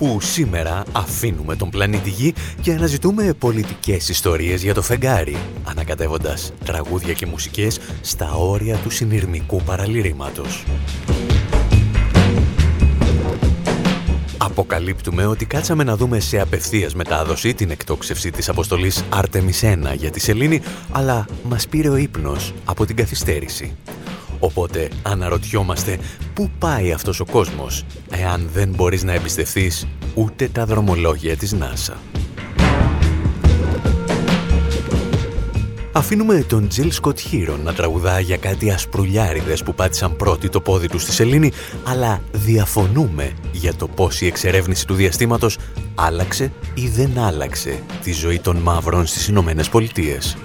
Όπου σήμερα αφήνουμε τον πλανήτη Γη και αναζητούμε πολιτικές ιστορίες για το φεγγάρι, ανακατεύοντας τραγούδια και μουσικές στα όρια του συνειρμικού παραλυρήματος. Αποκαλύπτουμε ότι κάτσαμε να δούμε σε απευθείας μετάδοση την εκτόξευση της αποστολής Άρτεμις 1 για τη Σελήνη, αλλά μας πήρε ο ύπνος από την καθυστέρηση. Οπότε αναρωτιόμαστε πού πάει αυτός ο κόσμος εάν δεν μπορείς να εμπιστευτείς ούτε τα δρομολόγια της NASA. Αφήνουμε τον Τζιλ Σκοτ να τραγουδά για κάτι ασπρουλιάριδες που πάτησαν πρώτοι το πόδι του στη σελήνη, αλλά διαφωνούμε για το πώς η εξερεύνηση του διαστήματος άλλαξε ή δεν άλλαξε τη ζωή των μαύρων στις Ηνωμένες Πολιτείες.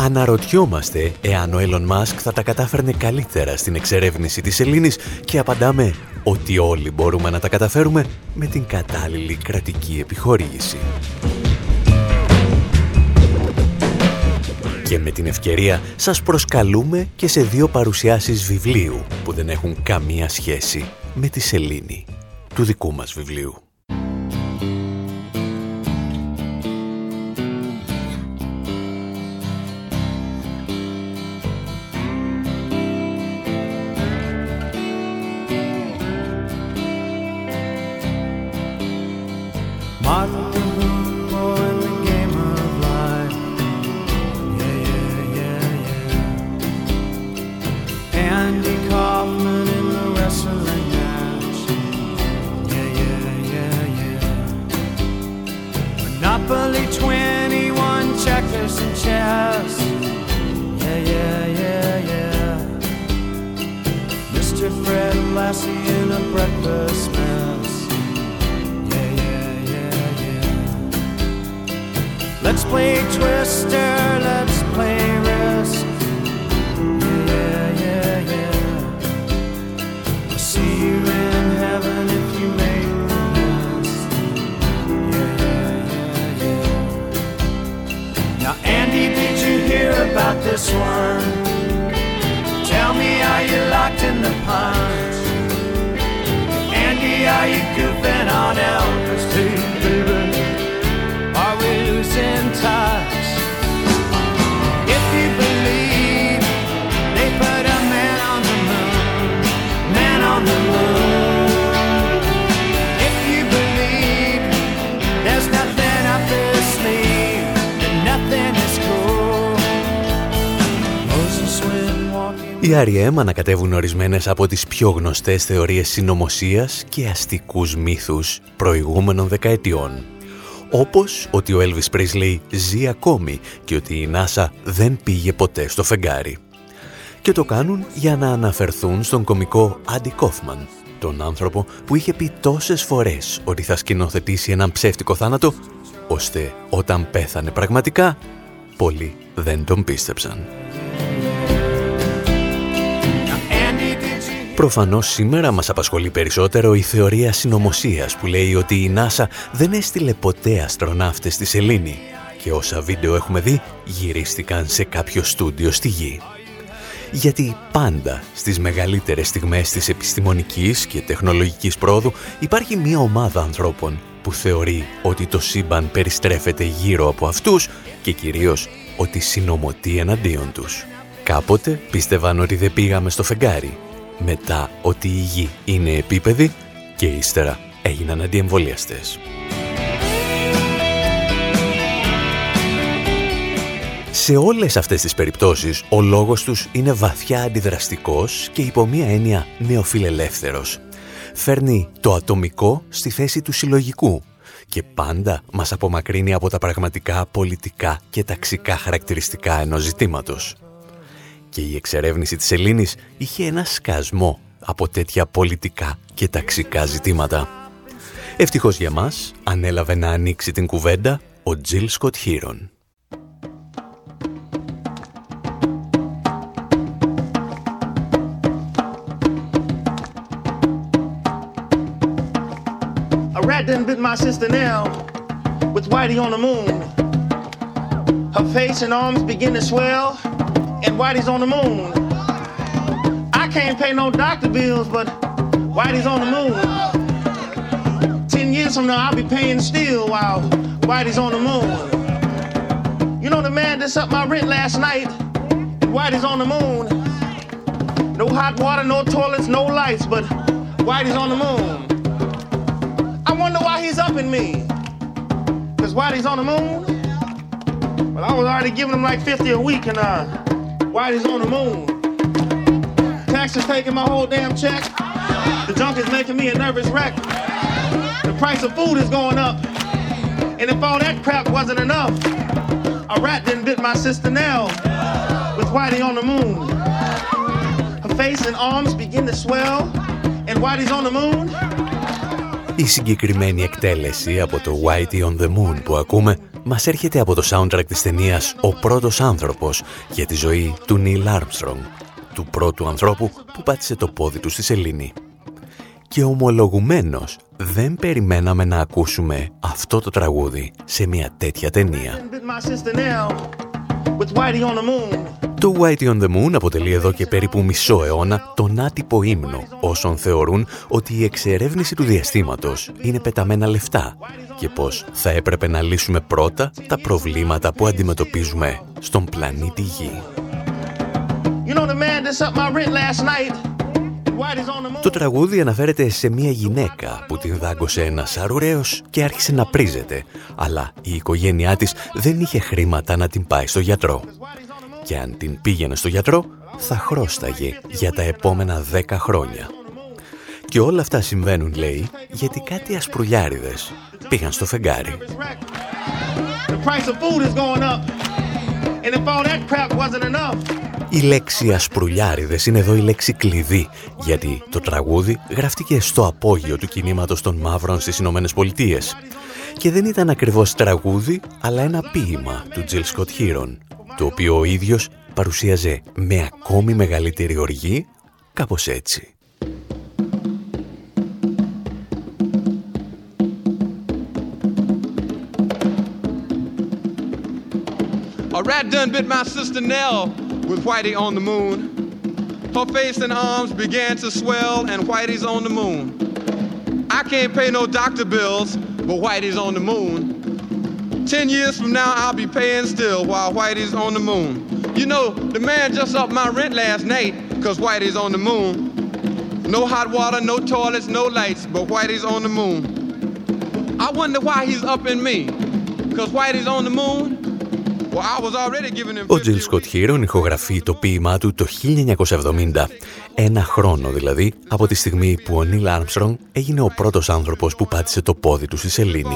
Αναρωτιόμαστε εάν ο Elon Musk θα τα κατάφερνε καλύτερα στην εξερεύνηση της Ελλήνης και απαντάμε ότι όλοι μπορούμε να τα καταφέρουμε με την κατάλληλη κρατική επιχορήγηση. Και με την ευκαιρία σας προσκαλούμε και σε δύο παρουσιάσεις βιβλίου που δεν έχουν καμία σχέση με τη Σελήνη, του δικού μας βιβλίου. Now you goofing on out. Οι R.E.M. ανακατεύουν ορισμένες από τις πιο γνωστές θεωρίες συνωμοσίας και αστικούς μύθους προηγούμενων δεκαετιών. Όπως ότι ο Elvis Presley ζει ακόμη και ότι η NASA δεν πήγε ποτέ στο φεγγάρι. Και το κάνουν για να αναφερθούν στον κομικό Άντι Κόφμαν, τον άνθρωπο που είχε πει τόσες φορές ότι θα σκηνοθετήσει έναν ψεύτικο θάνατο, ώστε όταν πέθανε πραγματικά, πολλοί δεν τον πίστεψαν. Προφανώς σήμερα μας απασχολεί περισσότερο η θεωρία συνωμοσίας που λέει ότι η NASA δεν έστειλε ποτέ αστροναύτες στη Σελήνη και όσα βίντεο έχουμε δει γυρίστηκαν σε κάποιο στούντιο στη Γη. Γιατί πάντα στις μεγαλύτερες στιγμές της επιστημονικής και τεχνολογικής πρόοδου υπάρχει μια ομάδα ανθρώπων που θεωρεί ότι το σύμπαν περιστρέφεται γύρω από αυτούς και κυρίως ότι συνομωτεί εναντίον τους. Κάποτε πίστευαν ότι δεν πήγαμε στο φεγγάρι μετά ότι η γη είναι επίπεδη και ύστερα έγιναν αντιεμβολιαστές. Σε όλες αυτές τις περιπτώσεις, ο λόγος τους είναι βαθιά αντιδραστικός και υπό μία έννοια νεοφιλελεύθερος. Φέρνει το ατομικό στη θέση του συλλογικού και πάντα μας απομακρύνει από τα πραγματικά πολιτικά και ταξικά χαρακτηριστικά ενός ζητήματος και η εξερεύνηση της Ελλήνης είχε ένα σκασμό από τέτοια πολιτικά και ταξικά ζητήματα. Ευτυχώς για μας, ανέλαβε να ανοίξει την κουβέντα ο Τζιλ Σκοτ Χίρον. And Whitey's on the moon. I can't pay no doctor bills, but Whitey's on the moon. Ten years from now, I'll be paying still while Whitey's on the moon. You know the man that up my rent last night, and Whitey's on the moon. No hot water, no toilets, no lights, but Whitey's on the moon. I wonder why he's up in me. Cause Whitey's on the moon. But I was already giving him like 50 a week, and uh, Whitey's on the moon. Taxes taking my whole damn check. The junk is making me a nervous wreck. The price of food is going up. And if all that crap wasn't enough, a rat didn't bit my sister Nell with Whitey on the moon. Her face and arms begin to swell, and Whitey's on the moon. Η συγκεκριμένη εκτέλεση από το Whitey on the Moon που ακούμε μας έρχεται από το soundtrack της ταινίας «Ο πρώτος άνθρωπος» για τη ζωή του Neil Armstrong, του πρώτου ανθρώπου που πάτησε το πόδι του στη σελήνη. Και ομολογουμένως δεν περιμέναμε να ακούσουμε αυτό το τραγούδι σε μια τέτοια ταινία. Το Whitey on the Moon αποτελεί εδώ και περίπου μισό αιώνα τον άτυπο ύμνο όσων θεωρούν ότι η εξερεύνηση του διαστήματος είναι πεταμένα λεφτά και πως θα έπρεπε να λύσουμε πρώτα τα προβλήματα που αντιμετωπίζουμε στον πλανήτη Γη. Το τραγούδι αναφέρεται σε μια γυναίκα που την δάγκωσε ένας αρουραίος και άρχισε να πρίζεται, αλλά η οικογένειά της δεν είχε χρήματα να την πάει στο γιατρό. Και αν την πήγαινε στο γιατρό, θα χρώσταγε για τα επόμενα δέκα χρόνια. Και όλα αυτά συμβαίνουν, λέει, γιατί κάτι ασπρουλιάριδες πήγαν στο φεγγάρι. Η λέξη ασπρουλιάριδες είναι εδώ η λέξη κλειδί, γιατί το τραγούδι γραφτηκε στο απόγειο του κινήματος των μαύρων στις Ηνωμένες Πολιτείες. Και δεν ήταν ακριβώς τραγούδι, αλλά ένα ποίημα του Jill Scott Heron, το οποίο ο ίδιος παρουσίαζε με ακόμη μεγαλύτερη οργή, κάπως έτσι. A rat done bit my sister Nell with Whitey on the moon. Her face and arms began to swell, and Whitey's on the moon. I can't pay no doctor bills, but Whitey's on the moon. Ten years from now, I'll be paying still while Whitey's on the moon. You know, the man just upped my rent last night because Whitey's on the moon. No hot water, no toilets, no lights, but Whitey's on the moon. I wonder why he's up in me. Because Whitey's on the moon. Ο Τζιλ Σκοτ Χίρον ηχογραφεί το ποίημά του το 1970, ένα χρόνο δηλαδή από τη στιγμή που ο Νίλ Άρμστρονγκ έγινε ο πρώτος άνθρωπος που πάτησε το πόδι του στη σελήνη.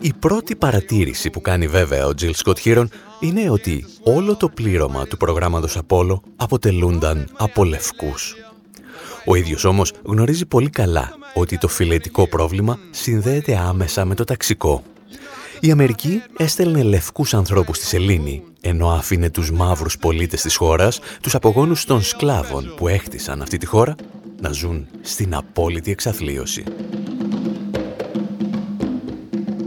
Η πρώτη παρατήρηση που κάνει βέβαια ο Τζιλ Σκοτ Χίρον είναι ότι όλο το πλήρωμα του προγράμματος Απόλο αποτελούνταν από λευκούς. Ο ίδιος όμως γνωρίζει πολύ καλά ότι το φιλετικό πρόβλημα συνδέεται άμεσα με το ταξικό. Η Αμερική έστελνε λευκούς ανθρώπους στη Σελήνη, ενώ άφηνε τους μαύρους πολίτες της χώρας, τους απογόνους των σκλάβων που έχτισαν αυτή τη χώρα, να ζουν στην απόλυτη εξαθλίωση.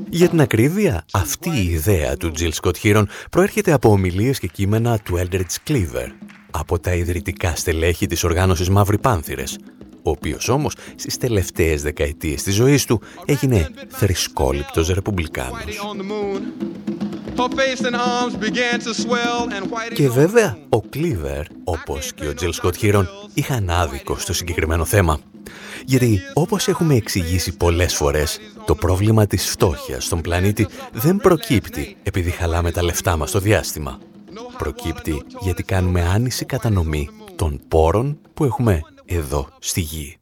Για την ακρίβεια, αυτή η ιδέα του Jill Scott Heron προέρχεται από ομιλίες και κείμενα του Eldridge Cleaver, από τα ιδρυτικά στελέχη της οργάνωσης Μαύροι Πάνθυρες, ο οποίος όμως στις τελευταίες δεκαετίες της ζωής του έγινε θρησκόληπτος ρεπουμπλικάνος. Και βέβαια, ο Κλίβερ, όπως και ο Τζιλ Σκοτ Χίρον, είχαν άδικο στο συγκεκριμένο θέμα. Γιατί, όπως έχουμε εξηγήσει πολλές φορές, το πρόβλημα της φτώχειας στον πλανήτη δεν προκύπτει επειδή χαλάμε τα λεφτά μας στο διάστημα. Προκύπτει γιατί κάνουμε άνηση κατανομή των πόρων που έχουμε εδώ στη γη.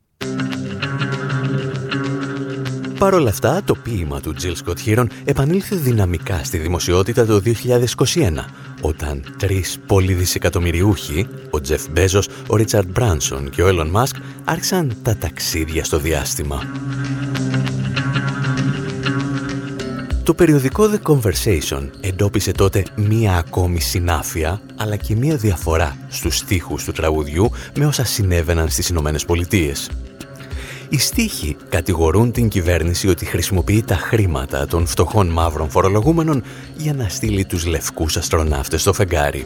Παρ' όλα αυτά, το ποίημα του Jill Scott Heron επανήλθε δυναμικά στη δημοσιότητα το 2021, όταν τρεις πολυδισεκατομμυριούχοι, ο Τζεφ Μπέζος, ο Ρίτσαρντ Μπράνσον και ο Έλλον Μάσκ, άρχισαν τα ταξίδια στο διάστημα. Το περιοδικό The Conversation εντόπισε τότε μία ακόμη συνάφεια, αλλά και μία διαφορά στους στίχους του τραγουδιού με όσα συνέβαιναν στις Ηνωμένες Πολιτείες. Οι στίχοι κατηγορούν την κυβέρνηση ότι χρησιμοποιεί τα χρήματα των φτωχών μαύρων φορολογούμενων για να στείλει τους λευκούς αστροναύτες στο φεγγάρι.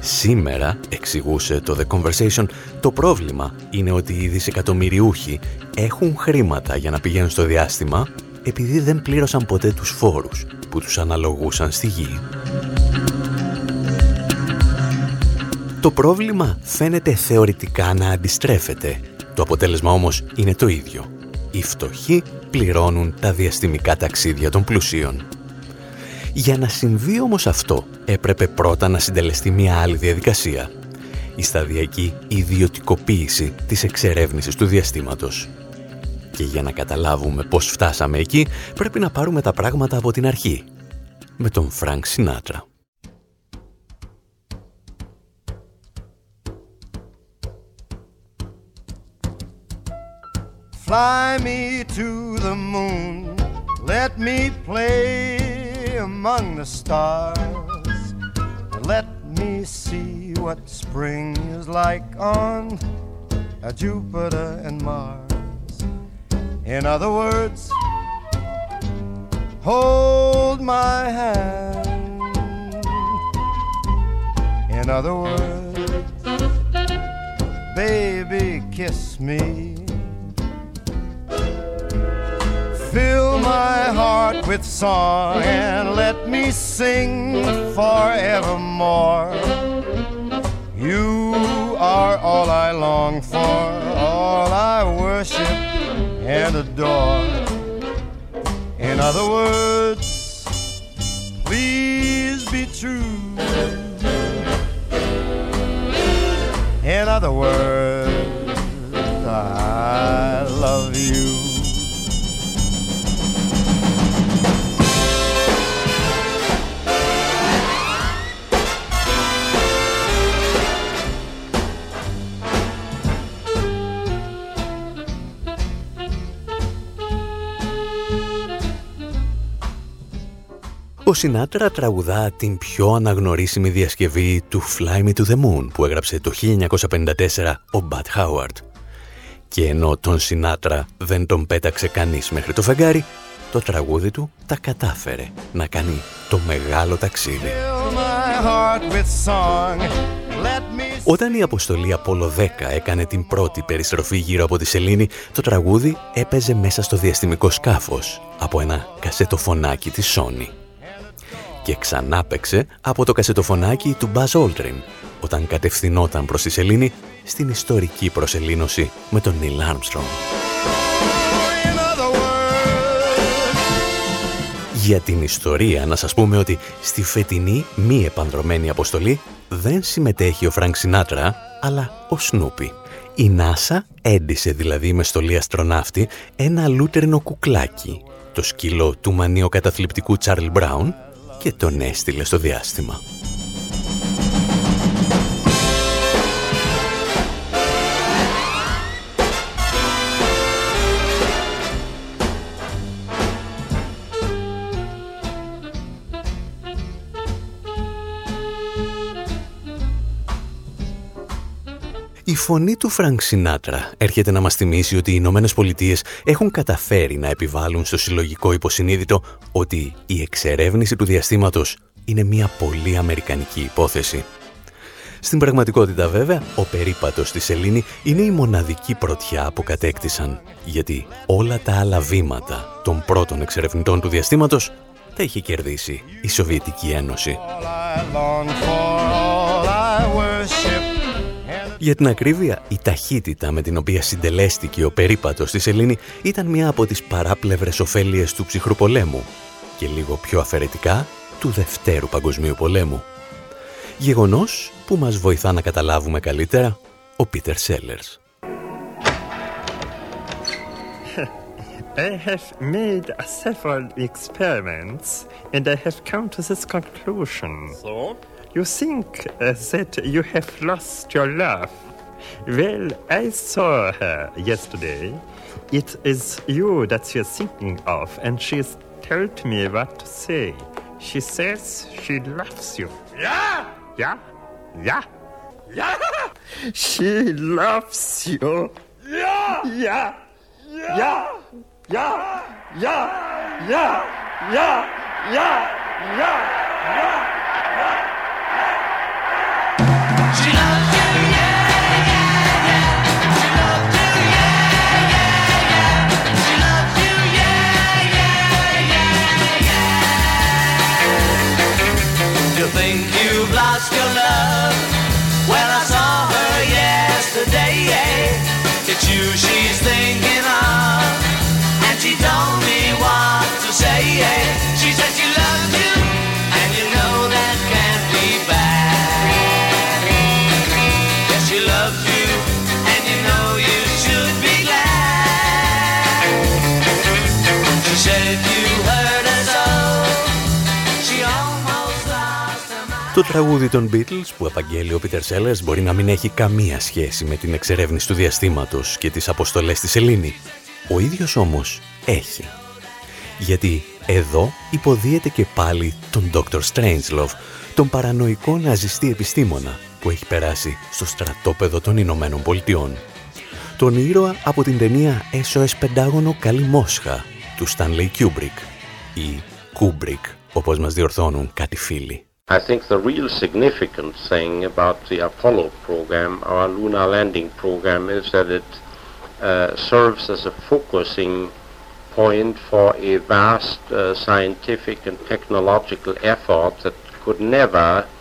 Σήμερα, εξηγούσε το The Conversation, το πρόβλημα είναι ότι οι δισεκατομμυριούχοι έχουν χρήματα για να πηγαίνουν στο διάστημα επειδή δεν πλήρωσαν ποτέ τους φόρους που τους αναλογούσαν στη γη. Το πρόβλημα φαίνεται θεωρητικά να αντιστρέφεται. Το αποτέλεσμα όμως είναι το ίδιο. Οι φτωχοί πληρώνουν τα διαστημικά ταξίδια των πλουσίων. Για να συμβεί όμως αυτό, έπρεπε πρώτα να συντελεστεί μια άλλη διαδικασία. Η σταδιακή ιδιωτικοποίηση της εξερεύνησης του διαστήματος. Και για να καταλάβουμε πώς φτάσαμε εκεί, πρέπει να πάρουμε τα πράγματα από την αρχή. Με τον Φρανκ Σινάτρα. Fly me to the moon, let me play among the stars. Let me see what spring is like on Jupiter and Mars. In other words, hold my hand. In other words, baby, kiss me. Fill my heart with song and let me sing forevermore. You are all I long for, all I worship and adore. In other words, please be true. In other words, Ο Σινάτρα τραγουδά την πιο αναγνωρίσιμη διασκευή του Fly Me to the Moon που έγραψε το 1954 ο Μπατ Χάουαρτ. Και ενώ τον Σινάτρα δεν τον πέταξε κανείς μέχρι το φεγγάρι, το τραγούδι του τα κατάφερε να κάνει το μεγάλο ταξίδι. Όταν η αποστολή Απόλλω 10 έκανε την πρώτη περιστροφή γύρω από τη Σελήνη, το τραγούδι έπαιζε μέσα στο διαστημικό σκάφος από ένα κασετοφωνάκι της Sony και ξαναέπαιξε από το κασετοφωνάκι του Buzz Aldrin όταν κατευθυνόταν προς τη Σελήνη στην ιστορική προσελήνωση με τον Neil Armstrong. Για την ιστορία να σας πούμε ότι στη φετινή μη επανδρωμένη αποστολή δεν συμμετέχει ο Φρανκ Σινάτρα, αλλά ο Σνούπι. Η NASA έντυσε δηλαδή με στολή αστροναύτη ένα λούτρινο κουκλάκι, το σκύλο του μανιοκαταθλιπτικού Τσάρλι Μπράουν, και τον έστειλε στο διάστημα. Φωνή του Φρανκ Σινάτρα έρχεται να μας θυμίσει ότι οι Ηνωμένες Πολιτείες έχουν καταφέρει να επιβάλλουν στο συλλογικό υποσυνείδητο ότι η εξερεύνηση του διαστήματος είναι μια πολύ αμερικανική υπόθεση. Στην πραγματικότητα βέβαια, ο περίπατος στη Σελήνη είναι η μοναδική πρωτιά που κατέκτησαν, γιατί όλα τα άλλα βήματα των πρώτων εξερευνητών του διαστήματος τα είχε κερδίσει η Σοβιετική Ένωση. Για την ακρίβεια, η ταχύτητα με την οποία συντελέστηκε ο περίπατος στη Σελήνη ήταν μία από τις παράπλευρες ωφέλειες του ψυχρού πολέμου και λίγο πιο αφαιρετικά του Δευτέρου Παγκοσμίου Πολέμου. Γεγονός που μας βοηθά να καταλάβουμε καλύτερα ο Πίτερ Σέλερς. I have made several experiments and I have come to this conclusion. So? You think uh, that you have lost your love. Well, I saw her yesterday. It is you that you're thinking of, and she's told me what to say. She says she loves you. Yeah! Yeah? Yeah? Yeah! She loves you. Yeah! Yeah! Ja, ja, ja, ja, ja, ja, ja, ja. She Το τραγούδι των Beatles που απαγγέλει ο Peter Sellers μπορεί να μην έχει καμία σχέση με την εξερεύνηση του διαστήματος και τις αποστολές της Σελήνη. Ο ίδιος όμως έχει. Γιατί εδώ υποδίεται και πάλι τον Dr. Strangelove, τον παρανοϊκό ναζιστή επιστήμονα που έχει περάσει στο στρατόπεδο των Ηνωμένων Πολιτειών. Τον ήρωα από την ταινία SOS Πεντάγωνο Καλή Μόσχα του Stanley Kubrick ή Kubrick όπως μας διορθώνουν κάτι φίλοι. I think the real significant thing about the Apollo program, our lunar landing program, is that it uh, serves as a focusing point for a vast uh, scientific and technological effort that could never uh,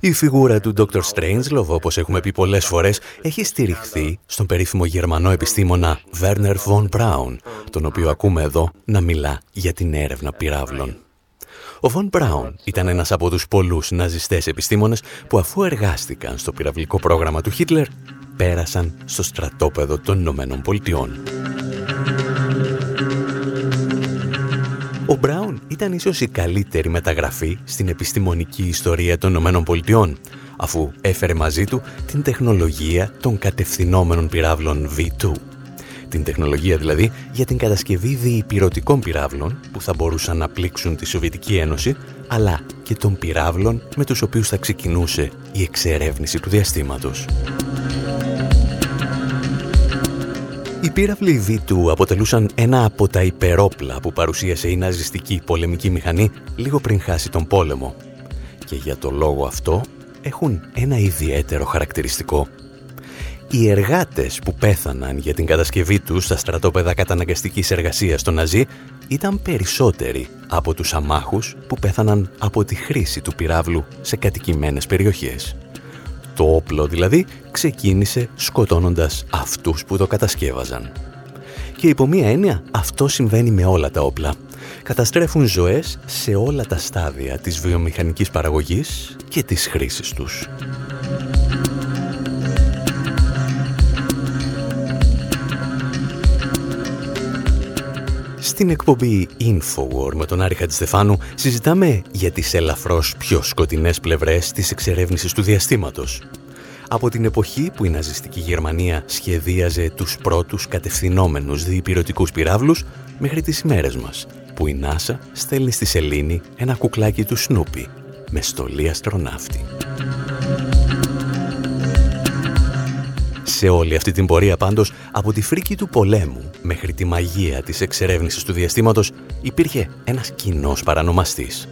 Η φιγούρα του Dr. Strangelove, όπως έχουμε πει πολλές φορές, έχει στηριχθεί στον περίφημο γερμανό επιστήμονα Werner von Braun, τον οποίο ακούμε εδώ να μιλά για την έρευνα πυράβλων. Ο Von Braun ήταν ένας από τους πολλούς ναζιστές επιστήμονες που αφού εργάστηκαν στο πυραυλικό πρόγραμμα του Χίτλερ, πέρασαν στο στρατόπεδο των Ηνωμένων Πολιτειών. Ήταν ίσως η καλύτερη μεταγραφή στην επιστημονική ιστορία των Ηνωμένων Πολιτειών, αφού έφερε μαζί του την τεχνολογία των κατευθυνόμενων πυράβλων V2. Την τεχνολογία δηλαδή για την κατασκευή διυπηρωτικών πυράβλων που θα μπορούσαν να πλήξουν τη Σοβιετική Ένωση, αλλά και των πυράβλων με τους οποίους θα ξεκινούσε η εξερεύνηση του διαστήματος. Οι πύραυλοι V2 αποτελούσαν ένα από τα υπερόπλα που παρουσίασε η ναζιστική πολεμική μηχανή λίγο πριν χάσει τον πόλεμο. Και για το λόγο αυτό έχουν ένα ιδιαίτερο χαρακτηριστικό. Οι εργάτες που πέθαναν για την κατασκευή τους στα στρατόπεδα καταναγκαστικής εργασίας των Ναζί ήταν περισσότεροι από τους αμάχους που πέθαναν από τη χρήση του πυράβλου σε κατοικημένες περιοχές. Το όπλο δηλαδή ξεκίνησε σκοτώνοντας αυτούς που το κατασκεύαζαν. Και υπό μία έννοια αυτό συμβαίνει με όλα τα όπλα. Καταστρέφουν ζωές σε όλα τα στάδια της βιομηχανικής παραγωγής και της χρήσης τους. Στην εκπομπή Infowar με τον Άρη Χατζηστεφάνου συζητάμε για τις ελαφρώς πιο σκοτεινές πλευρές της εξερεύνησης του διαστήματος. Από την εποχή που η ναζιστική Γερμανία σχεδίαζε τους πρώτους κατευθυνόμενους διυπηρωτικούς πυράβλους μέχρι τις ημέρες μας, που η Νάσα στέλνει στη σελήνη ένα κουκλάκι του Σνούπι με στολή αστροναύτη. Σε όλη αυτή την πορεία πάντως, από τη φρίκη του πολέμου μέχρι τη μαγεία της εξερεύνησης του διαστήματος, υπήρχε ένας κοινός παρανομαστής.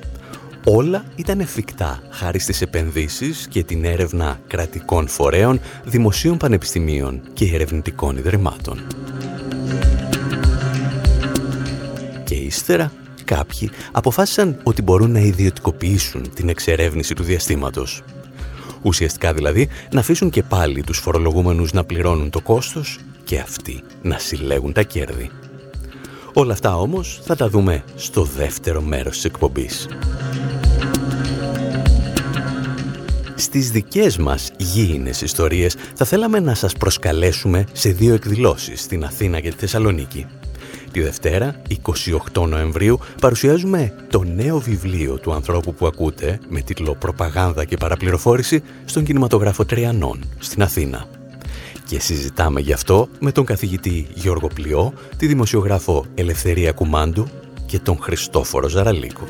Όλα ήταν εφικτά χάρη στις επενδύσεις και την έρευνα κρατικών φορέων, δημοσίων πανεπιστημίων και ερευνητικών ιδρυμάτων. Και ύστερα κάποιοι αποφάσισαν ότι μπορούν να ιδιωτικοποιήσουν την εξερεύνηση του διαστήματος. Ουσιαστικά δηλαδή να αφήσουν και πάλι τους φορολογούμενους να πληρώνουν το κόστος και αυτοί να συλλέγουν τα κέρδη. Όλα αυτά όμως θα τα δούμε στο δεύτερο μέρος της εκπομπής. Στις δικές μας γήινες ιστορίες θα θέλαμε να σας προσκαλέσουμε σε δύο εκδηλώσεις στην Αθήνα και τη Θεσσαλονίκη. Τη Δευτέρα, 28 Νοεμβρίου, παρουσιάζουμε το νέο βιβλίο του ανθρώπου που ακούτε με τίτλο «Προπαγάνδα και παραπληροφόρηση» στον κινηματογράφο Τριανών, στην Αθήνα. Και συζητάμε γι' αυτό με τον καθηγητή Γιώργο Πλειό, τη δημοσιογράφο Ελευθερία Κουμάντου και τον Χριστόφορο Ζαραλίκο.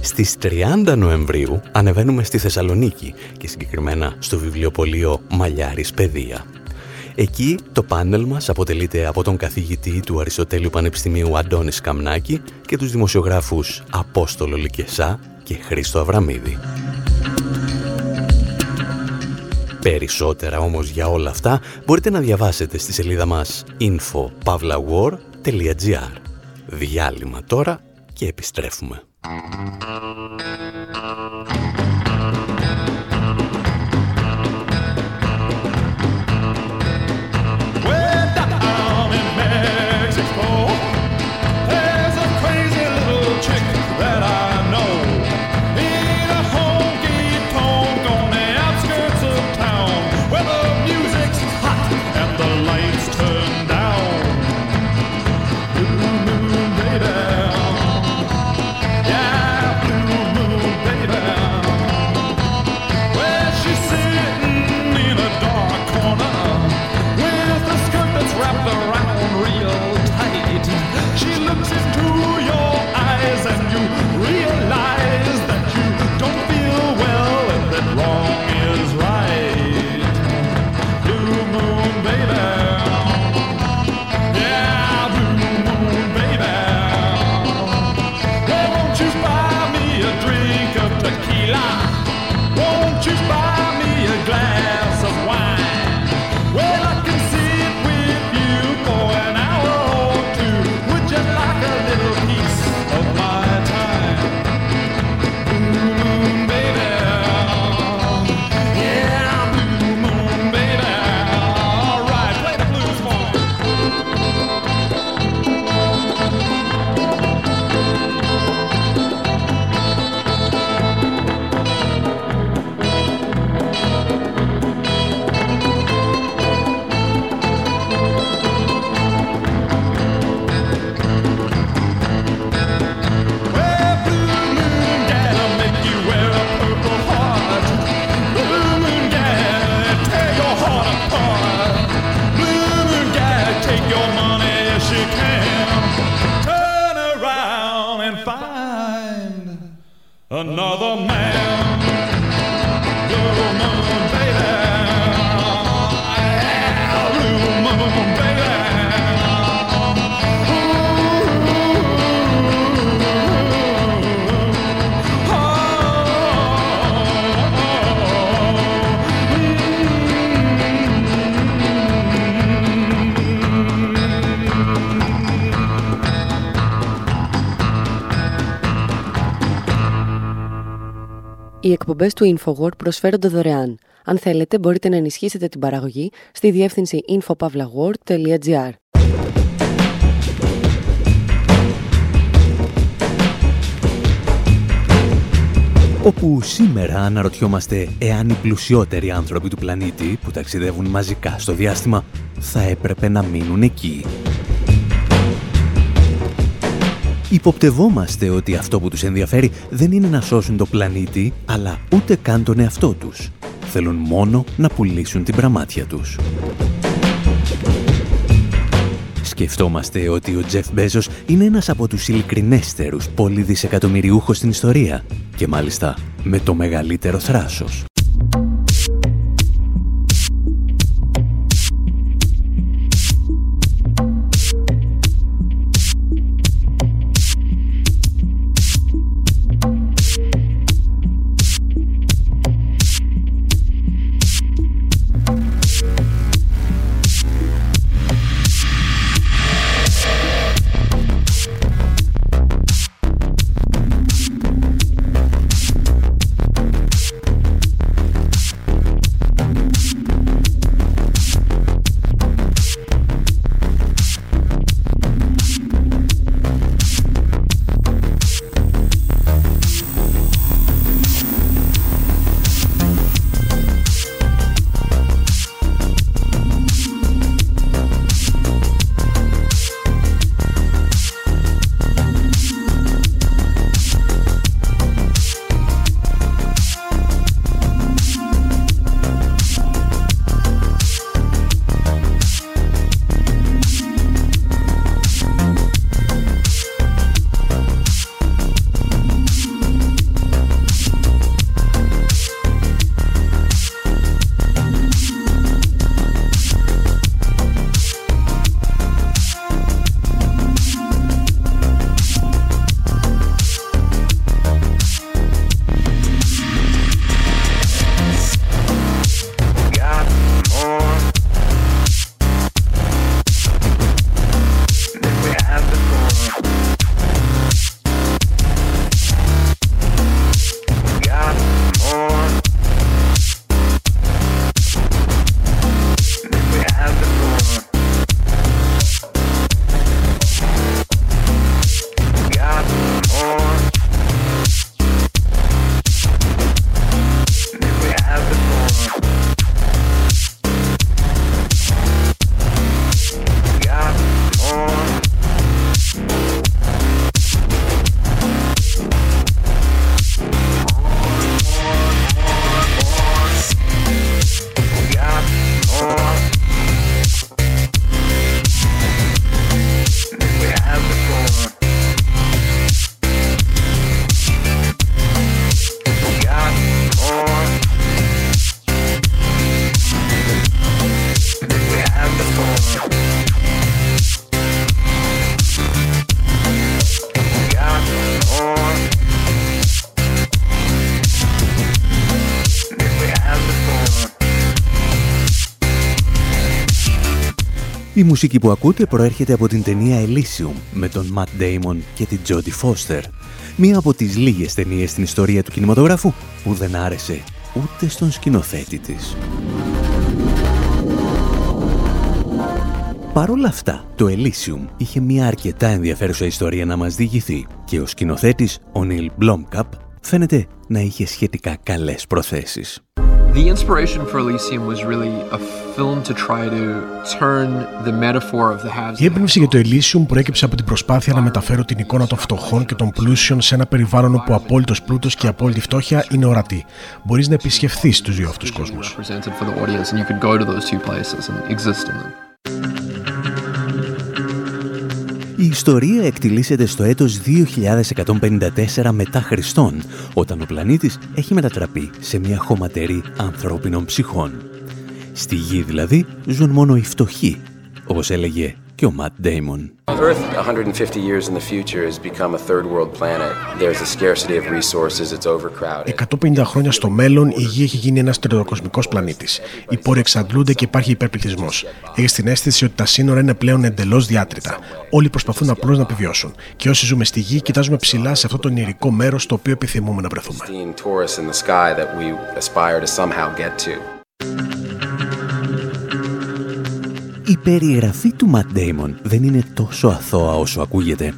Στις 30 Νοεμβρίου ανεβαίνουμε στη Θεσσαλονίκη και συγκεκριμένα στο βιβλιοπωλείο Μαλιάρης Παιδεία. Εκεί το πάνελ μας αποτελείται από τον καθηγητή του Αριστοτέλειου Πανεπιστημίου Αντώνης Καμνάκη και τους δημοσιογράφους Απόστολο Λικεσά και Χρήστο Αβραμίδη. Περισσότερα όμως για όλα αυτά μπορείτε να διαβάσετε στη σελίδα μας info.pavlawar.gr Διάλειμμα τώρα και επιστρέφουμε. Οι εκπομπές του InfoWord προσφέρονται δωρεάν. Αν θέλετε, μπορείτε να ενισχύσετε την παραγωγή στη διεύθυνση infopavlagor.gr. όπου σήμερα αναρωτιόμαστε εάν οι πλουσιότεροι άνθρωποι του πλανήτη που ταξιδεύουν μαζικά στο διάστημα θα έπρεπε να μείνουν εκεί. Υποπτευόμαστε ότι αυτό που τους ενδιαφέρει δεν είναι να σώσουν το πλανήτη, αλλά ούτε καν τον εαυτό τους. Θέλουν μόνο να πουλήσουν την πραμάτια τους. Σκεφτόμαστε ότι ο Τζεφ Μπέζος είναι ένας από τους ειλικρινέστερους πολυδισεκατομμυριούχος στην ιστορία και μάλιστα με το μεγαλύτερο θράσος. Μουσική που ακούτε προέρχεται από την ταινία Elysium με τον Matt Damon και την Jodie Foster. Μία από τις λίγες ταινίες στην ιστορία του κινηματογράφου που δεν άρεσε ούτε στον σκηνοθέτη της. Παρ' όλα αυτά, το Elysium είχε μια αρκετά ενδιαφέρουσα ιστορία να μας διηγηθεί και ο σκηνοθέτης, ο Νίλ Blomkamp, φαίνεται να είχε σχετικά καλές προθέσεις. The inspiration for Elysium was really a film to try to turn the metaphor of the haves. Η έμπνευση για το Elysium προέκυψε από την προσπάθεια να μεταφέρω την εικόνα των φτωχών και των πλούσιων σε ένα περιβάλλον όπου απόλυτος πλούτος και απόλυτη φτώχεια είναι ορατή. Μπορείς να επισκεφθείς τους δύο αυτούς κόσμους. Η ιστορία εκτιλήσεται στο έτος 2154 μετά Χριστόν, όταν ο πλανήτης έχει μετατραπεί σε μια χωματερή ανθρώπινων ψυχών. Στη γη δηλαδή ζουν μόνο οι φτωχοί, όπως έλεγε και ο Ματ Ντέιμον. Earth 150 years in the future has become a third world planet. There's a scarcity of resources, it's overcrowded. 150 χρόνια στο μέλλον η Γη έχει γίνει ένας τερατοκοσμικός πλανήτης. Οι πόροι εξαντλούνται και υπάρχει υπερπληθυσμός. Έχεις την αίσθηση ότι τα σύνορα είναι πλέον εντελώς διάτρητα. Όλοι προσπαθούν απλώς να επιβιώσουν. Και όσοι ζούμε στη Γη, κοιτάζουμε ψηλά σε αυτό το ονειρικό μέρος στο οποίο επιθυμούμε να βρεθούμε. Η περιγραφή του Ματ Damon δεν είναι τόσο αθώα όσο ακούγεται.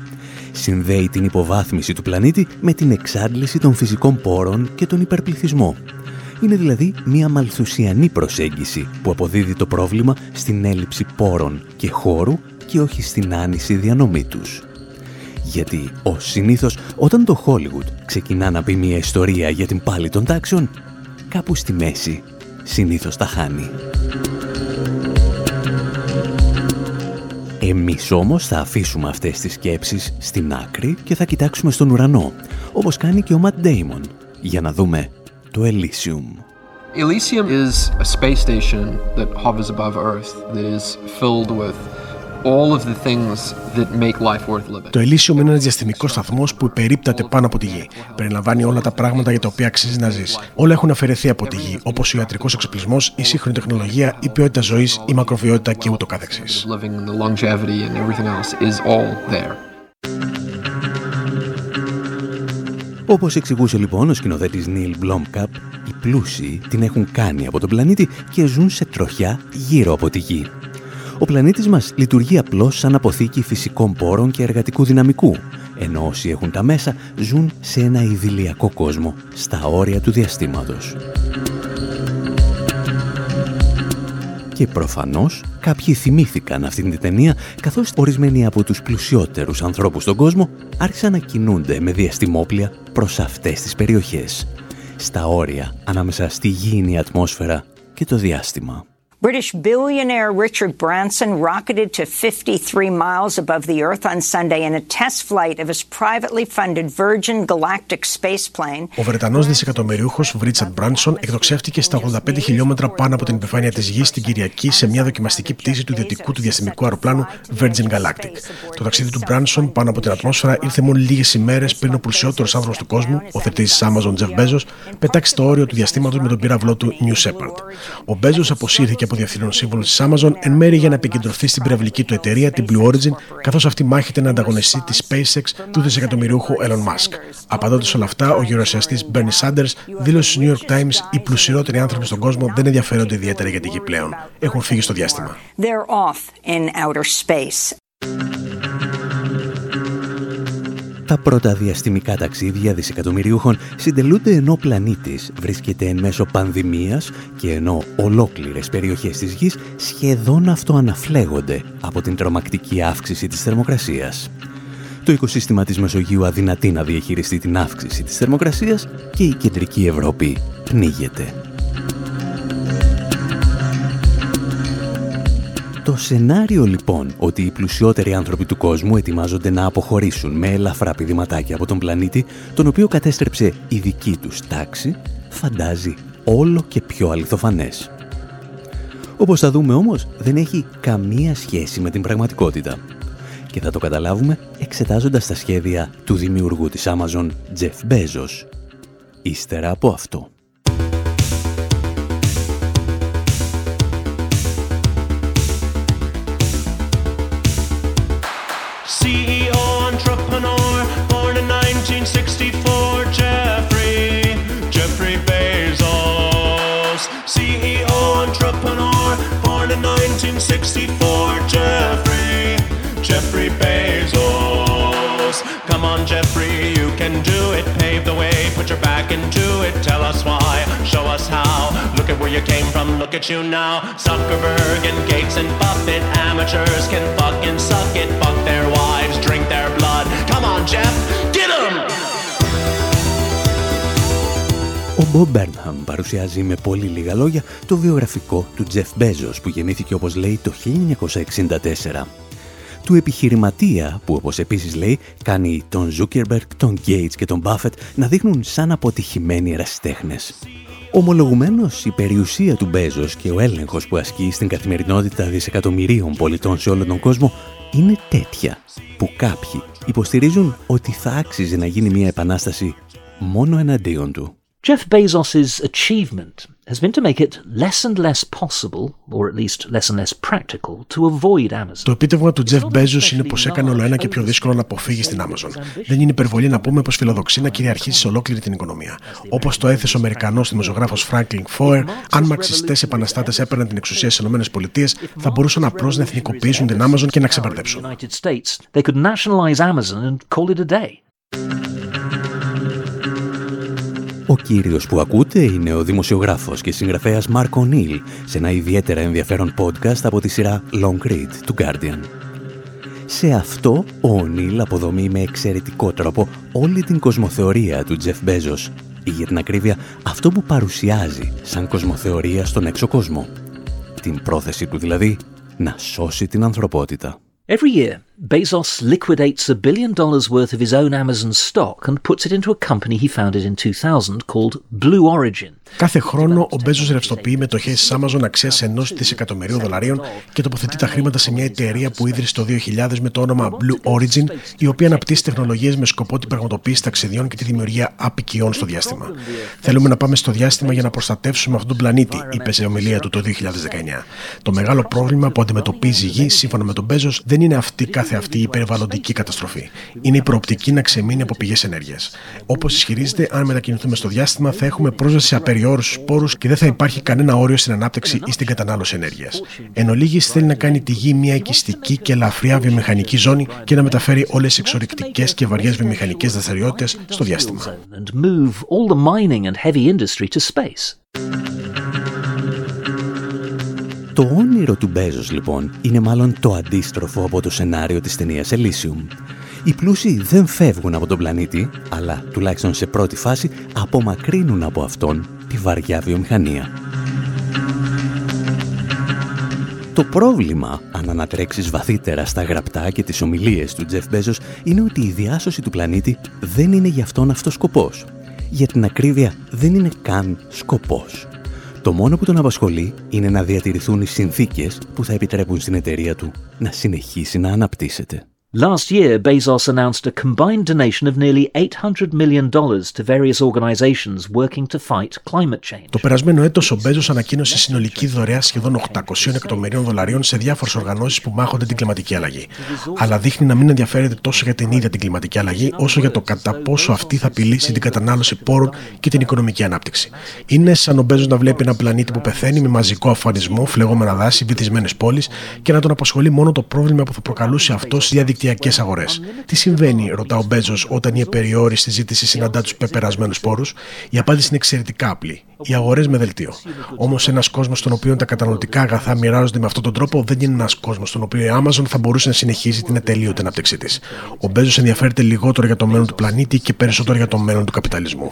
Συνδέει την υποβάθμιση του πλανήτη με την εξάντληση των φυσικών πόρων και τον υπερπληθυσμό. Είναι δηλαδή μια μαλθουσιανή προσέγγιση που αποδίδει το πρόβλημα στην έλλειψη πόρων και χώρου και όχι στην άνηση διανομή τους. Γιατί, ως συνήθως, όταν το Hollywood ξεκινά να πει μια ιστορία για την πάλη των τάξεων, κάπου στη μέση συνήθως τα χάνει. Εμείς όμως θα αφήσουμε αυτές τις σκέψεις στην άκρη και θα κοιτάξουμε στον ουρανό, όπως κάνει και ο Matt Damon, για να δούμε το Elysium. Elysium is a space station that hovers above Earth that is filled with το Elysium είναι ένας διαστημικός σταθμός που υπερίπταται πάνω από τη γη. Περιλαμβάνει όλα τα πράγματα για τα οποία αξίζει να ζεις. Όλα έχουν αφαιρεθεί από τη γη, όπως ο ιατρικός εξοπλισμός, η σύγχρονη τεχνολογία, η ποιότητα ζωής, η μακροβιότητα και ούτω καθεξής. Όπως εξηγούσε λοιπόν ο σκηνοθέτης Νίλ Blomkamp, οι πλούσιοι την έχουν κάνει από τον πλανήτη και ζουν σε τροχιά γύρω από τη γη. Ο πλανήτης μας λειτουργεί απλώς σαν αποθήκη φυσικών πόρων και εργατικού δυναμικού, ενώ όσοι έχουν τα μέσα ζουν σε ένα ιδηλιακό κόσμο, στα όρια του διαστήματος. Και προφανώς κάποιοι θυμήθηκαν αυτήν την ταινία, καθώς ορισμένοι από τους πλουσιότερους ανθρώπους στον κόσμο άρχισαν να κινούνται με διαστημόπλια προς αυτές τις περιοχές, στα όρια ανάμεσα στη γήινη ατμόσφαιρα και το διάστημα. British billionaire Richard Branson rocketed to 53 miles above the Earth on Sunday in a test flight of his privately funded Virgin Galactic space plane. Ο Βρετανός δισεκατομμυριούχος Richard Branson εκτοξεύτηκε στα 85 χιλιόμετρα πάνω από την επιφάνεια της Γης την Κυριακή σε μια δοκιμαστική πτήση του ιδιωτικού του διαστημικού αεροπλάνου Virgin Galactic. Το ταξίδι του Branson πάνω από την ατμόσφαιρα ήρθε μόνο λίγες ημέρες πριν ο πλουσιότερος άνθρωπος του κόσμου, ο θετής Amazon Jeff Bezos, πετάξει το όριο του διαστήματος με τον πύραυλό του New Shepard. Ο Bezos αποσύρθηκε από διευθύνων σύμβουλο της Amazon εν μέρει για να επικεντρωθεί στην πυραυλική του εταιρεία, την Blue Origin, καθώς αυτή μάχεται να ανταγωνιστεί τη SpaceX του δισεκατομμυριούχου Elon Musk. Απαντώντας όλα αυτά, ο γερουσιαστής Bernie Sanders δήλωσε στο New York Times: Οι πλουσιότεροι άνθρωποι στον κόσμο δεν ενδιαφέρονται ιδιαίτερα για τη γη πλέον. Έχουν φύγει στο διάστημα. Τα πρώτα διαστημικά ταξίδια δισεκατομμυριούχων συντελούνται ενώ ο πλανήτης βρίσκεται εν μέσω πανδημίας και ενώ ολόκληρες περιοχές της Γης σχεδόν αυτοαναφλέγονται από την τρομακτική αύξηση της θερμοκρασίας. Το οικοσύστημα της Μεσογείου αδυνατεί να διαχειριστεί την αύξηση της θερμοκρασίας και η κεντρική Ευρώπη πνίγεται. Το σενάριο λοιπόν ότι οι πλουσιότεροι άνθρωποι του κόσμου ετοιμάζονται να αποχωρήσουν με ελαφρά πηδηματάκια από τον πλανήτη, τον οποίο κατέστρεψε η δική τους τάξη, φαντάζει όλο και πιο αληθοφανές. Όπως θα δούμε όμως, δεν έχει καμία σχέση με την πραγματικότητα. Και θα το καταλάβουμε εξετάζοντας τα σχέδια του δημιουργού της Amazon, Jeff Bezos. Ύστερα από αυτό. Do it. Pave the way, put your back into it. Tell us why, show us how. Look at where you came from, look at you now. Zuckerberg and Gates and Buffett, amateurs can fucking suck it. Fuck their wives, drink their blood. Come on, Jeff, get 'em! Ο Bob Burnham παρουσιάζει με πολύ λίγα λόγια το βιογραφικό του Jeff Bezos που γεννήθηκε όπως λέει το 1964. Του επιχειρηματία που όπως επίσης λέει κάνει τον Zuckerberg, τον Gates και τον Buffett να δείχνουν σαν αποτυχημένοι ερασιτέχνες. Ομολογουμένως η περιουσία του Μπέζος και ο έλεγχος που ασκεί στην καθημερινότητα δισεκατομμυρίων πολιτών σε όλο τον κόσμο είναι τέτοια που κάποιοι υποστηρίζουν ότι θα άξιζε να γίνει μια επανάσταση μόνο εναντίον του. Jeff Bezos' achievement has been to make it less and less possible, or at least less and less practical, to avoid Amazon. Το επίτευγμα του Jeff Bezos είναι πως έκανε όλο ένα και πιο δύσκολο να αποφύγεις στην Amazon. Δεν είναι υπερβολή να πούμε πως φιλοδοξεί να κυριαρχήσει σε ολόκληρη την οικονομία. Όπως το έθεσε ο Αμερικανός δημοσιογράφος Franklin Foer, αν μαξιστές επαναστάτες έπαιρναν την εξουσία στις ΗΠΑ, θα μπορούσαν απλώς να εθνικοποιήσουν την Amazon και να ξεμπερδέψουν. Ο κύριος που ακούτε είναι ο δημοσιογράφος και συγγραφέας Μάρκ Ονίλ σε ένα ιδιαίτερα ενδιαφέρον podcast από τη σειρά Long Read του Guardian. Σε αυτό, ο Ονίλ αποδομεί με εξαιρετικό τρόπο όλη την κοσμοθεωρία του Τζεφ Μπέζος ή για την ακρίβεια αυτό που παρουσιάζει σαν κοσμοθεωρία στον έξω κόσμο. Την πρόθεση του δηλαδή να σώσει την ανθρωπότητα. Every year, Bezos liquidates a billion dollars worth of his own Amazon stock and puts it into a company he founded in 2000 called Blue Origin. Κάθε χρόνο ο Μπέζο ρευστοποιεί μετοχές της Amazon αξίας ενός δισεκατομμυρίου δολαρίων και τοποθετεί τα χρήματα σε μια εταιρεία που ίδρυσε το 2000 με το όνομα Blue Origin, η οποία αναπτύσσει τεχνολογίες με σκοπό την πραγματοποίηση ταξιδιών και τη δημιουργία απικιών στο διάστημα. Θέλουμε να πάμε στο διάστημα για να προστατεύσουμε αυτόν τον πλανήτη, είπε σε ομιλία του το 2019. Το μεγάλο πρόβλημα που αντιμετωπίζει η Γη, σύμφωνα με τον Μπέζο, δεν είναι αυτή κάθε αυτή η περιβαλλοντική καταστροφή. Είναι η προοπτική να ξεμείνει από πηγές ενέργειας. Όπως ισχυρίζεται, αν μετακινηθούμε στο διάστημα, θα έχουμε πρόσβαση σε απεριόριστους πόρου και δεν θα υπάρχει κανένα όριο στην ανάπτυξη ή στην κατανάλωση ενέργειας. Εν ολίγη, θέλει να κάνει τη γη μια οικιστική και ελαφριά βιομηχανική ζώνη και να μεταφέρει όλες τις εξορρυκτικές και βαριές βιομηχανικές δραστηριότητες στο διάστημα. Το όνειρο του Μπέζος λοιπόν είναι μάλλον το αντίστροφο από το σενάριο της ταινίας Elysium. Οι πλούσιοι δεν φεύγουν από τον πλανήτη, αλλά τουλάχιστον σε πρώτη φάση απομακρύνουν από αυτόν τη βαριά βιομηχανία. Το πρόβλημα, αν ανατρέξεις βαθύτερα στα γραπτά και τις ομιλίες του Τζεφ Μπέζος, είναι ότι η διάσωση του πλανήτη δεν είναι για αυτόν αυτός σκοπός. Για την ακρίβεια δεν είναι καν σκοπός. Το μόνο που τον απασχολεί είναι να διατηρηθούν οι συνθήκες που θα επιτρέπουν στην εταιρεία του να συνεχίσει να αναπτύσσεται. Last year, Bezos announced a combined donation of nearly $800 million to various organizations working to fight climate change. Το περασμένο έτος ο Μπέζος ανακοίνωσε συνολική δωρεά σχεδόν 800 εκατομμυρίων δολαρίων σε διάφορες οργανώσεις που μάχονται την κλιματική αλλαγή. Αλλά δείχνει να μην ενδιαφέρεται τόσο για την ίδια την κλιματική αλλαγή, όσο για το κατά πόσο αυτή θα απειλήσει την κατανάλωση πόρων και την οικονομική ανάπτυξη. Είναι σαν ο Μπέζος να βλέπει ένα πλανήτη που πεθαίνει με μαζικό αφανισμό, φλεγόμενα δάση, βυθισμένες πόλεις και να τον απασχολεί μόνο το πρόβλημα που θα προκαλούσε αυτό στι διαδικτυακέ αγορές. Τι συμβαίνει, ρωτά ο Μπέζος, όταν η επεριόριστη ζήτηση συναντά τους πεπερασμένους πόρους; Η απάντηση είναι εξαιρετικά απλή. Οι αγορές με δελτίο. Όμως ένας κόσμος στον οποίο τα καταναλωτικά αγαθά μοιράζονται με αυτόν τον τρόπο δεν είναι ένας κόσμος στον οποίο η Amazon θα μπορούσε να συνεχίσει την ατελείωτη ανάπτυξή της. Ο Μπέζος ενδιαφέρεται λιγότερο για το μέλλον του πλανήτη και περισσότερο για το μέλλον του καπιταλισμού.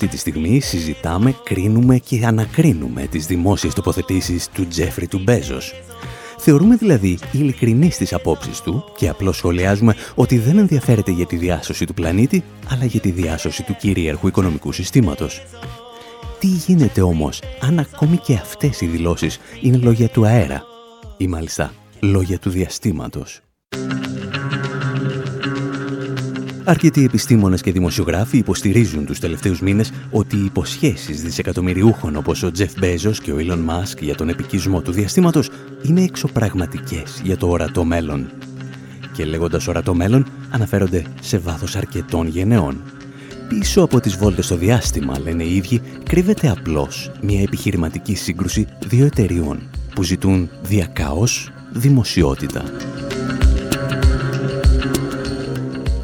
Αυτή τη στιγμή συζητάμε, κρίνουμε και ανακρίνουμε τις δημόσιες τοποθετήσεις του Τζέφρι του Μπέζος. Θεωρούμε δηλαδή ειλικρινή στις απόψεις του και απλώς σχολιάζουμε ότι δεν ενδιαφέρεται για τη διάσωση του πλανήτη, αλλά για τη διάσωση του κυρίαρχου οικονομικού συστήματος. Τι γίνεται όμως αν ακόμη και αυτές οι δηλώσεις είναι λόγια του αέρα ή μάλιστα λόγια του διαστήματος; Αρκετοί επιστήμονες και δημοσιογράφοι υποστηρίζουν τους τελευταίους μήνες ότι οι υποσχέσεις δισεκατομμυριούχων όπως ο Τζεφ Μπέζος και ο Elon Musk για τον επικισμό του διαστήματος είναι εξωπραγματικές για το ορατό μέλλον. Και λέγοντας ορατό μέλλον αναφέρονται σε βάθος αρκετών γενεών. Πίσω από τις βόλτες στο διάστημα, λένε οι ίδιοι, κρύβεται απλώς μια επιχειρηματική σύγκρουση δύο εταιριών που ζητούν διακάως δημοσιότητα.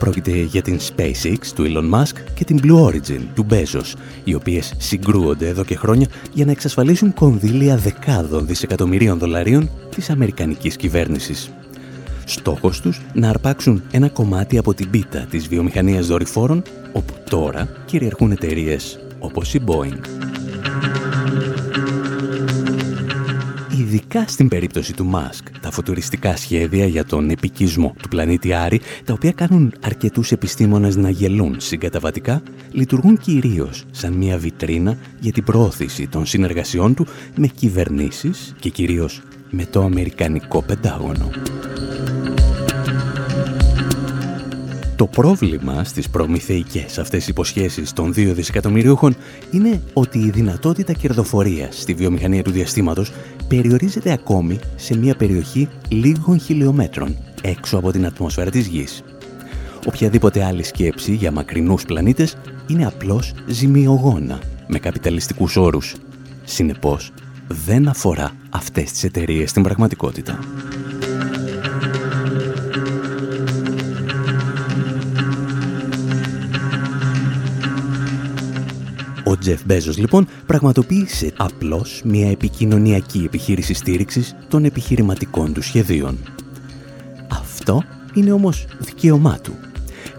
Πρόκειται για την SpaceX του Elon Musk και την Blue Origin του Bezos, οι οποίες συγκρούονται εδώ και χρόνια για να εξασφαλίσουν κονδύλια δεκάδων δισεκατομμυρίων δολαρίων της Αμερικανικής κυβέρνησης. Στόχος τους να αρπάξουν ένα κομμάτι από την πίτα της βιομηχανίας δορυφόρων, όπου τώρα κυριαρχούν εταιρείες όπως η Boeing. Ειδικά στην περίπτωση του Μάσκ, τα φωτουριστικά σχέδια για τον επικισμό του πλανήτη Άρη, τα οποία κάνουν αρκετούς επιστήμονες να γελούν συγκαταβατικά, λειτουργούν κυρίως σαν μια βιτρίνα για την προώθηση των συνεργασιών του με κυβερνήσεις και κυρίως με το Αμερικανικό Πεντάγωνο. Το πρόβλημα στις προμηθεϊκές αυτές υποσχέσεις των δύο δισεκατομμυρίουχων είναι ότι η δυνατότητα κερδοφορίας στη βιομηχανία του διαστήματος περιορίζεται ακόμη σε μια περιοχή λίγων χιλιόμετρων έξω από την ατμόσφαιρα της Γης. Οποιαδήποτε άλλη σκέψη για μακρινούς πλανήτες είναι απλώς ζημιογόνα με καπιταλιστικούς όρους. Συνεπώς, δεν αφορά αυτές τις εταιρείες στην πραγματικότητα. Ο Τζεφ Μπέζος λοιπόν πραγματοποίησε απλώς μια επικοινωνιακή επιχείρηση στήριξης των επιχειρηματικών του σχεδίων. Αυτό είναι όμως δικαίωμά του.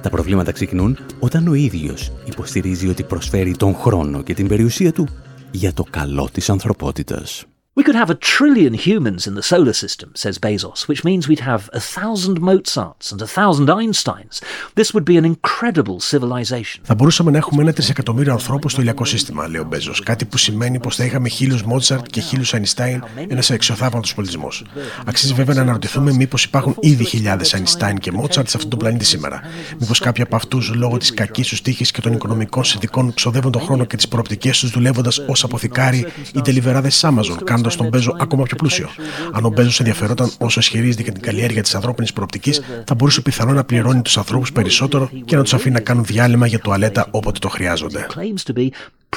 Τα προβλήματα ξεκινούν όταν ο ίδιος υποστηρίζει ότι προσφέρει τον χρόνο και την περιουσία του για το καλό της ανθρωπότητας. We could have a trillion humans in the solar system, says Bezos, which means we'd have a thousand Mozarts and a thousand Einsteins. This would be an incredible civilization. Θα μπορούσαμε να έχουμε ένα τρισεκατομμύριο ανθρώπους στο ηλιακό σύστημα, λέει ο Μπέζος. Κάτι που σημαίνει πως θα είχαμε χίλιους Μότσαρτ και χίλιους Einstein, ένας εξωθάβατο πολιτισμός. Αξίζει βέβαια να αναρωτηθούμε μήπως υπάρχουν ήδη χιλιάδες Einstein και Μότσαρτ σε αυτόν τον πλανήτη σήμερα. Μήπως κάποιοι από αυτούς λόγω της κακής τους τύχης και των οικονομικών συνδικών ξοδεύουν τον χρόνο και τις προοπτικές τους δουλεύοντας ως αποθηκάρι ή τελειβεράδες Amazon, κάνοντα τον Μπέζο ακόμα πιο πλούσιο. Αν ο Μπέζος ενδιαφερόταν όσο ισχυρίζεται για την καλλιέργεια της ανθρώπινης προοπτικής, θα μπορούσε πιθανόν να πληρώνει τους ανθρώπους περισσότερο και να τους αφήνει να κάνουν διάλειμμα για τουαλέτα όποτε το χρειάζονται.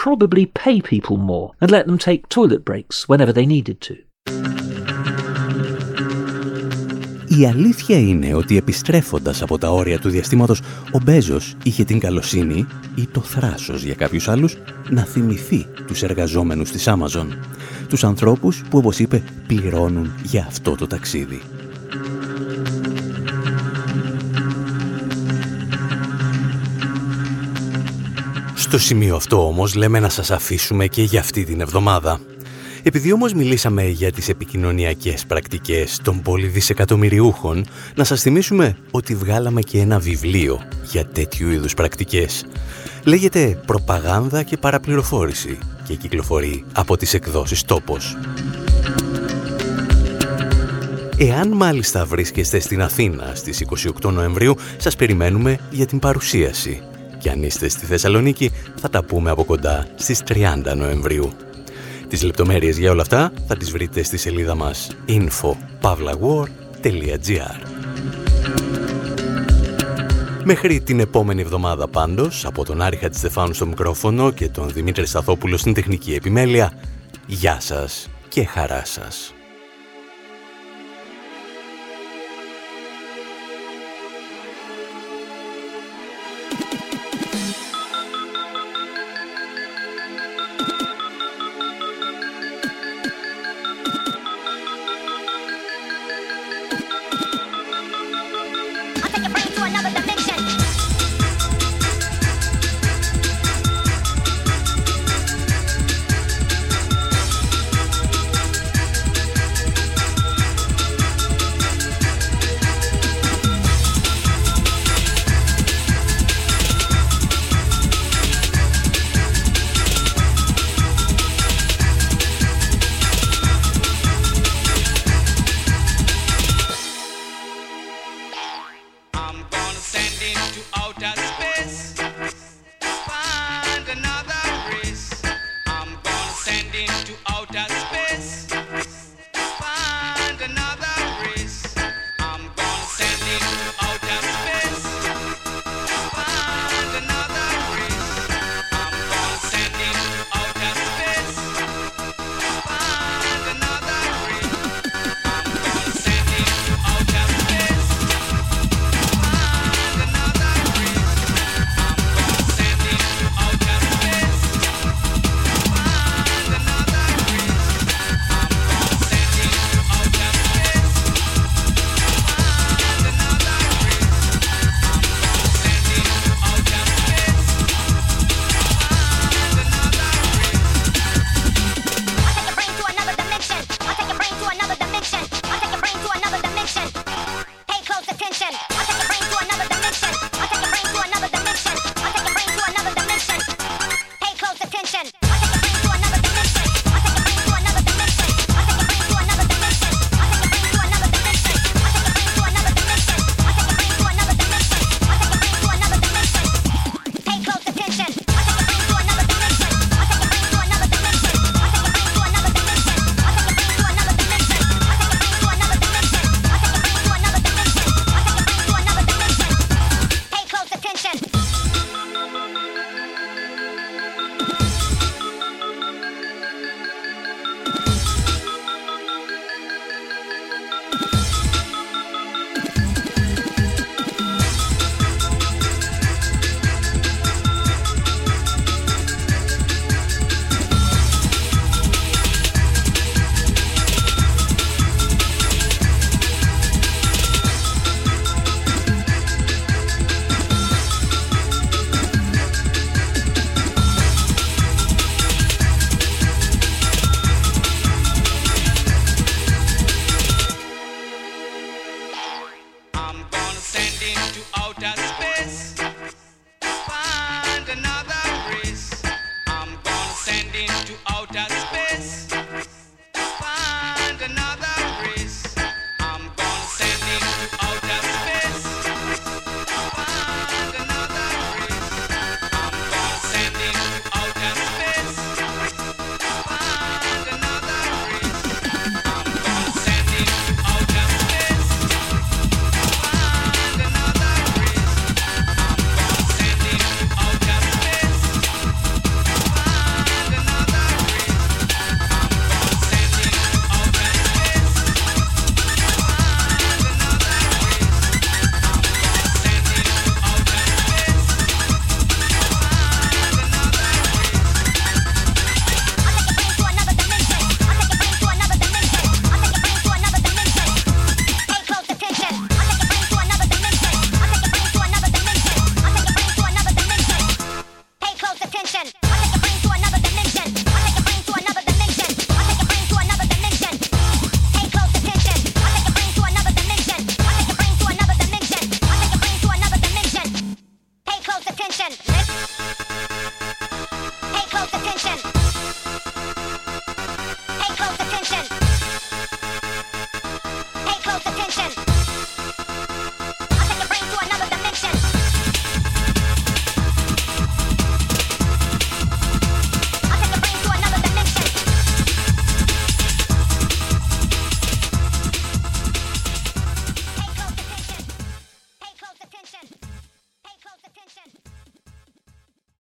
probably pay people more and let them take toilet breaks whenever they needed to. Η αλήθεια είναι ότι επιστρέφοντας από τα όρια του διαστήματος, ο Μπέζος είχε την καλοσύνη ή το θράσος για κάποιους άλλους να θυμηθεί τους εργαζόμενους της Amazon. Τους ανθρώπους που, όπως είπε, πληρώνουν για αυτό το ταξίδι. Στο σημείο αυτό όμως λέμε να σας αφήσουμε και για αυτή την εβδομάδα. Επειδή όμως μιλήσαμε για τις επικοινωνιακές πρακτικές των πολυδισεκατομμυριούχων, να σας θυμίσουμε ότι βγάλαμε και ένα βιβλίο για τέτοιου είδους πρακτικές. Λέγεται «Προπαγάνδα και παραπληροφόρηση» και κυκλοφορεί από τις εκδόσεις «Τόπος». Εάν μάλιστα βρίσκεστε στην Αθήνα στις 28 Νοεμβρίου, σας περιμένουμε για την παρουσίαση. Και αν είστε στη Θεσσαλονίκη, θα τα πούμε από κοντά στις 30 Νοεμβρίου. Τις λεπτομέρειες για όλα αυτά θα τις βρείτε στη σελίδα μας info.pavlawar.gr Μέχρι την επόμενη εβδομάδα πάντως, από τον Άρη Χατζηστεφάνου στο μικρόφωνο και τον Δημήτρη Σταθόπουλο στην τεχνική επιμέλεια, γεια σας και χαρά σας.